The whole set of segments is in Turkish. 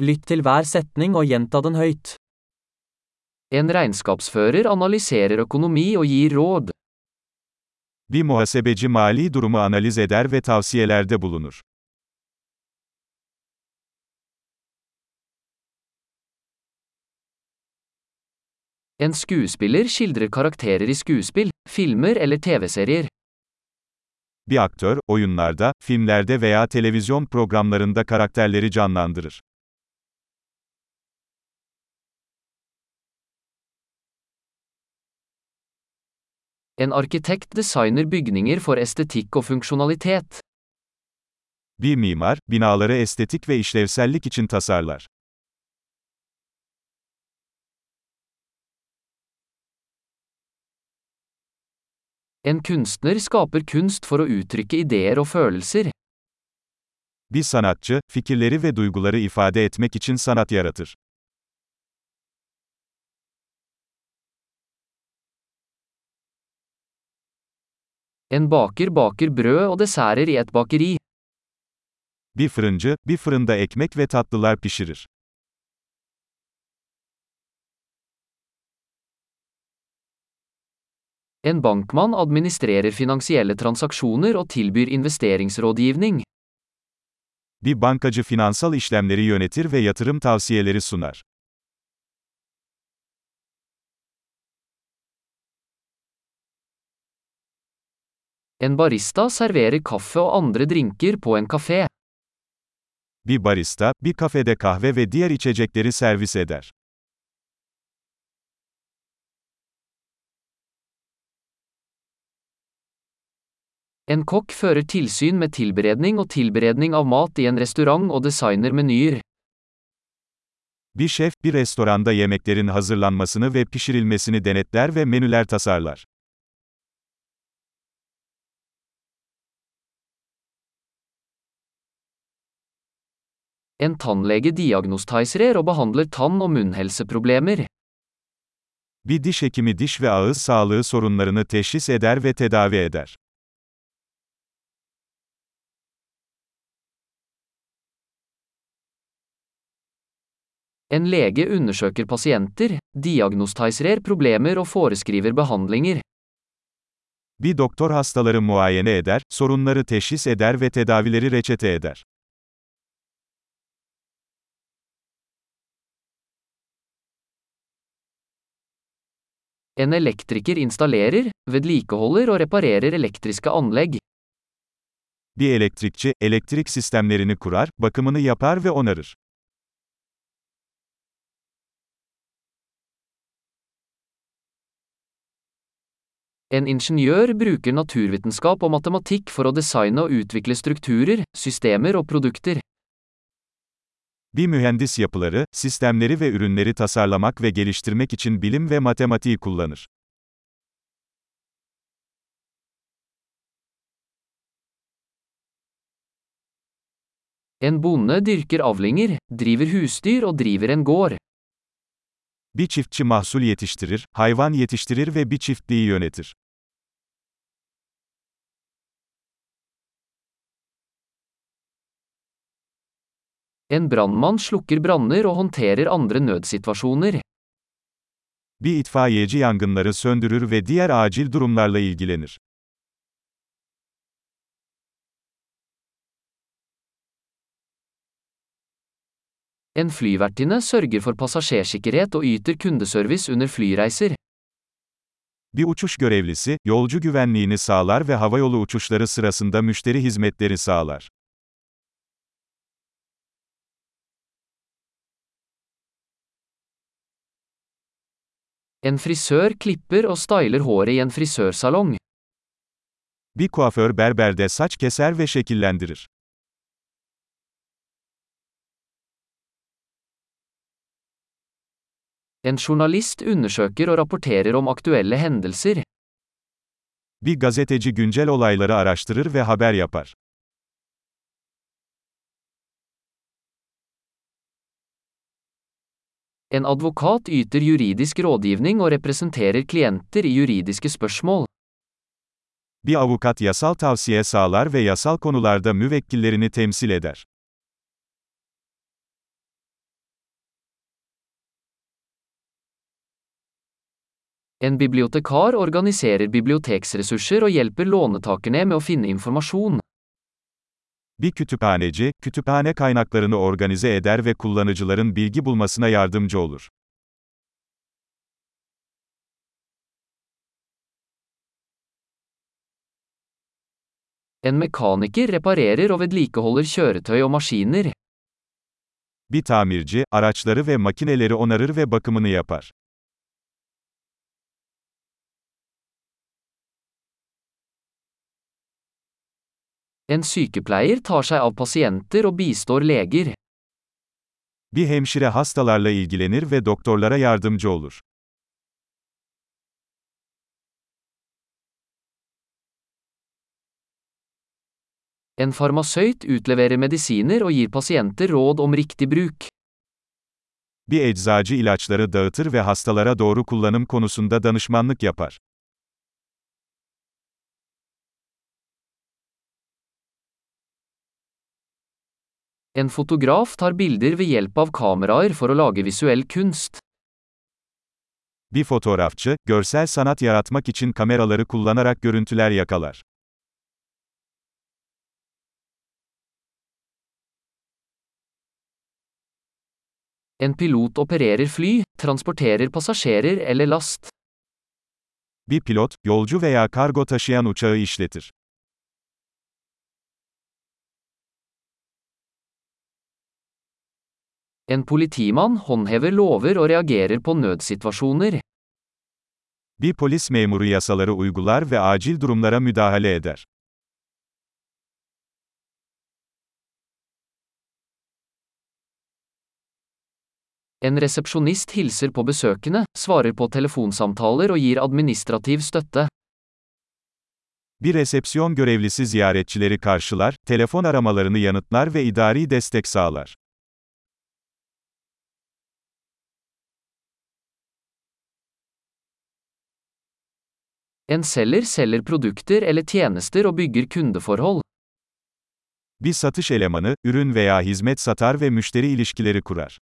Lytt til hver setning og gjenta den høyt. En regnskapsfører analyserer økonomi og gir råd. Bir muhasebeci mali durumu analiz eder ve tavsiyelerde bulunur. En skuespiller skildrer karakterer i skuespill, filmer eller TV-serier. Bir aktör, oyunlarda, filmlerde veya televizyon programlarında karakterleri canlandırır. En arkitekt designer bygninger for estetikk og funksjonalitet. Bir mimar, binaları estetik ve işlevsellik için tasarlar. En kunstner skaper kunst for å uttrykke ideer og følelser. Bir sanatçı, fikirleri ve duyguları ifade etmek için sanat yaratır. En baker baker brød og desserter i et bakeri. Bir fırıncı, bir fırında ekmek ve tatlılar pişirir. En bankmann administrerer finansielle transaksjoner og tilbyr investeringsrådgivning. Bir bankacı finansal işlemleri yönetir ve yatırım tavsiyeleri sunar. En barista serverer kaffe og andre drinker på en kafé. Bir barista, bir kafede kahve ve diğer içecekleri servis eder. En kokk fører tilsyn med tilberedning og tilberedning av mat i en restaurant og designer menyer. Bir şef, bir restoranda yemeklerin hazırlanmasını ve pişirilmesini denetler ve menüler tasarlar. En tannlege diagnostiserer og behandler tann- og munnhelseproblemer. Bir diş hekimi diş ve ağız sağlığı sorunlarını teşhis eder ve tedavi eder. En lege undersøker pasienter, diagnostiserer problemer og foreskriver behandlinger. Bir doktor hastaları muayene eder, sorunları teşhis eder ve tedavileri reçete eder. En elektriker installerer, vedlikeholder og reparerer elektriske anlegg. Bir elektrikçi, elektrik sistemlerini kurar, bakımını yapar ve onarır. En ingeniør bruker naturvitenskap og matematikk for å designe og utvikle strukturer, systemer og produkter. Bir mühendis yapıları, sistemleri ve ürünleri tasarlamak ve geliştirmek için bilim ve matematiği kullanır. En bonde dyrker avlinger, driver husdyr og driver en gård. Bir çiftçi mahsul yetiştirir, hayvan yetiştirir ve bir çiftliği yönetir. En brannmann slukker branner og håndterer andre nødsituasjoner. Bir itfaiyeci yangınları söndürür ve diğer acil durumlarla ilgilenir. En flyvertinne sørger for passasjersikkerhet og yter kundeservice under flyreiser. Bir uçuş görevlisi, yolcu güvenliğini sağlar ve havayolu uçuşları sırasında müşteri hizmetleri sağlar. En frisør klipper og styler håret i en frisørsalong. Bir kuaför berberde saç keser ve şekillendirir. En journalist undersøker og rapporterer om aktuelle hendelser. Bir gazeteci güncel olayları araştırır ve haber yapar. En advokat yter juridisk rådgivning og representerer klienter i juridiske spørsmål. Bir avukat yasal tavsiye sağlar ve yasal konularda müvekkillerini temsil eder. En bibliotekar organiserer biblioteksressurser og hjelper lånetakerne med å finne informasjon. Bir kütüphaneci, kütüphane kaynaklarını organize eder ve kullanıcıların bilgi bulmasına yardımcı olur. En mekaniker reparerer og vedlikeholder kjøretøy og maskiner. Bir tamirci, araçları ve makineleri onarır ve bakımını yapar. En sykepleier tar seg av pasienter og bistår leger. Bir hemşire hastalarla ilgilenir ve doktorlara yardımcı olur. En farmasøyt utleverer medisiner og gir pasienter råd om riktig bruk. Bir eczacı ilaçları dağıtır ve hastalara doğru kullanım konusunda danışmanlık yapar. En fotograf tar bilder ved hjelp av kameraer for å lage visuell kunst. Bir fotoğrafçı, görsel sanat yaratmak için kameraları kullanarak görüntüler yakalar. En pilot opererer fly, transporterer passasjerer eller last. Bir pilot, yolcu veya kargo taşıyan uçağı işletir. En politimann håndhever lover og reagerer på nødsituasjoner. Bir polis memuru yasaları uygular ve acil durumlara müdahale eder. En resepsjonist hilser på besøkende, svarer på telefonsamtaler og gir administrativ støtte. Bir resepsiyon görevlisi ziyaretçileri karşılar, telefon aramalarını yanıtlar ve idari destek sağlar. En selger selger produkter eller tjenester og bygger kundeforhold. Bir satış elemanı, ürün veya hizmet satar ve müşteri ilişkileri kurar.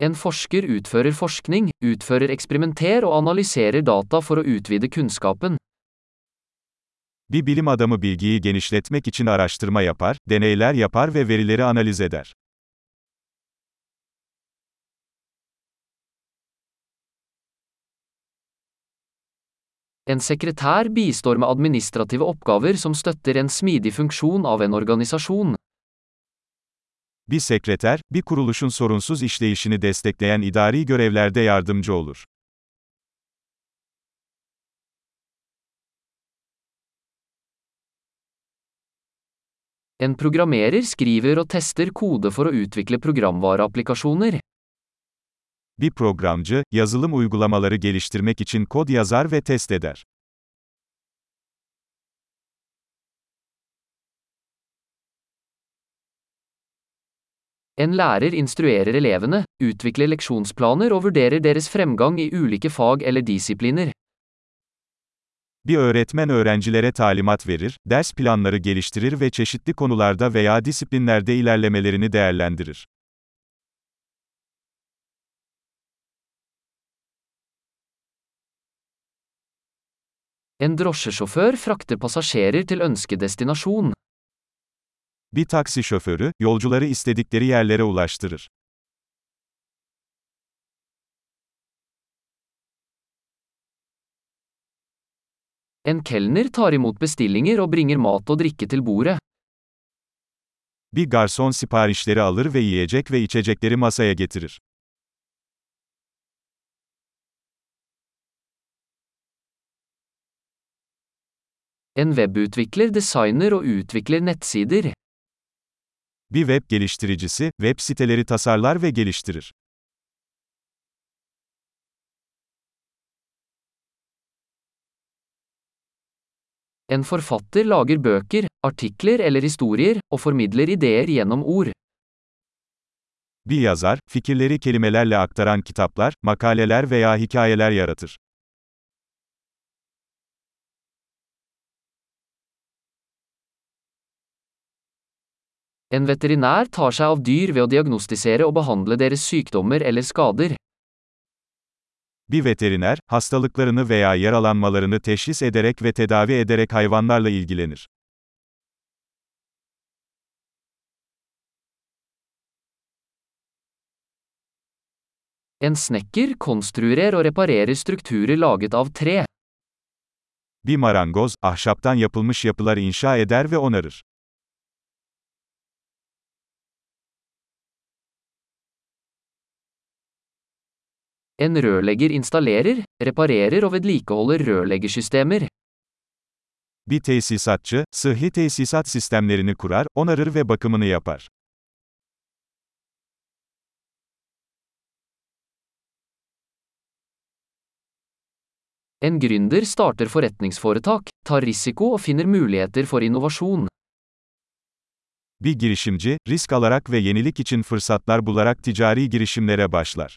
En forsker utfører forskning, utfører eksperimenter og analyserer data for å utvide kunnskapen. Bir bilim adamı bilgiyi genişletmek için araştırma yapar, deneyler yapar ve verileri analiz eder. En sekretær bistår med administrative oppgaver som støtter en smidig funksjon av en organisasjon. Bir sekreter, bir kuruluşun sorunsuz işleyişini destekleyen idari görevlerde yardımcı olur. En programmerer skriver og tester kode for å utvikle programvareapplikasjoner. Bir programcı, yazılım uygulamaları geliştirmek için kod yazar ve test eder. En lærer instruerer elevene, utvikler leksjonsplaner og vurderer deres fremgang i ulike fag eller disipliner. Bir öğretmen öğrencilere talimat verir, ders planları geliştirir ve çeşitli konularda veya disiplinlerde ilerlemelerini değerlendirir. En drosjesjåfør frakter passasjerer til ønskedestinasjon. Bir taksi şoförü, yolcuları istedikleri yerlere ulaştırır. En kelner tar imot bestillinger og bringer mat og drikke til bordet. Bir garson siparişleri alır ve yiyecek ve içecekleri masaya getirir. En webutvikler designer og utvikler nettsider. Bir web geliştiricisi, web siteleri tasarlar ve geliştirir. En forfatter lager bøker, artikler eller historier, og formidler ideer gjennom ord. Bir yazar, fikirleri kelimelerle aktaran kitaplar, makaleler veya hikayeler yaratır. En veterinær tar seg av dyr ved å diagnostisere og behandle deres sykdommer eller skader. Bir veteriner, hastalıklarını veya yaralanmalarını teşhis ederek ve tedavi ederek hayvanlarla ilgilenir. En snekker konstruerer og reparerer strukturer laget av tre. Bir marangoz, ahşaptan yapılmış yapılar inşa eder ve onarır. En rørlegger installerer, reparerer og vedlikeholder rørleggersystemer. Bir tesisatçı, sıhhi tesisat sistemlerini kurar, onarır ve bakımını yapar. En gründer starter forretningsforetak, tar risiko og finner muligheter for innovasjon. Bir girişimci, risk alarak ve yenilik için fırsatlar bularak ticari girişimlere başlar.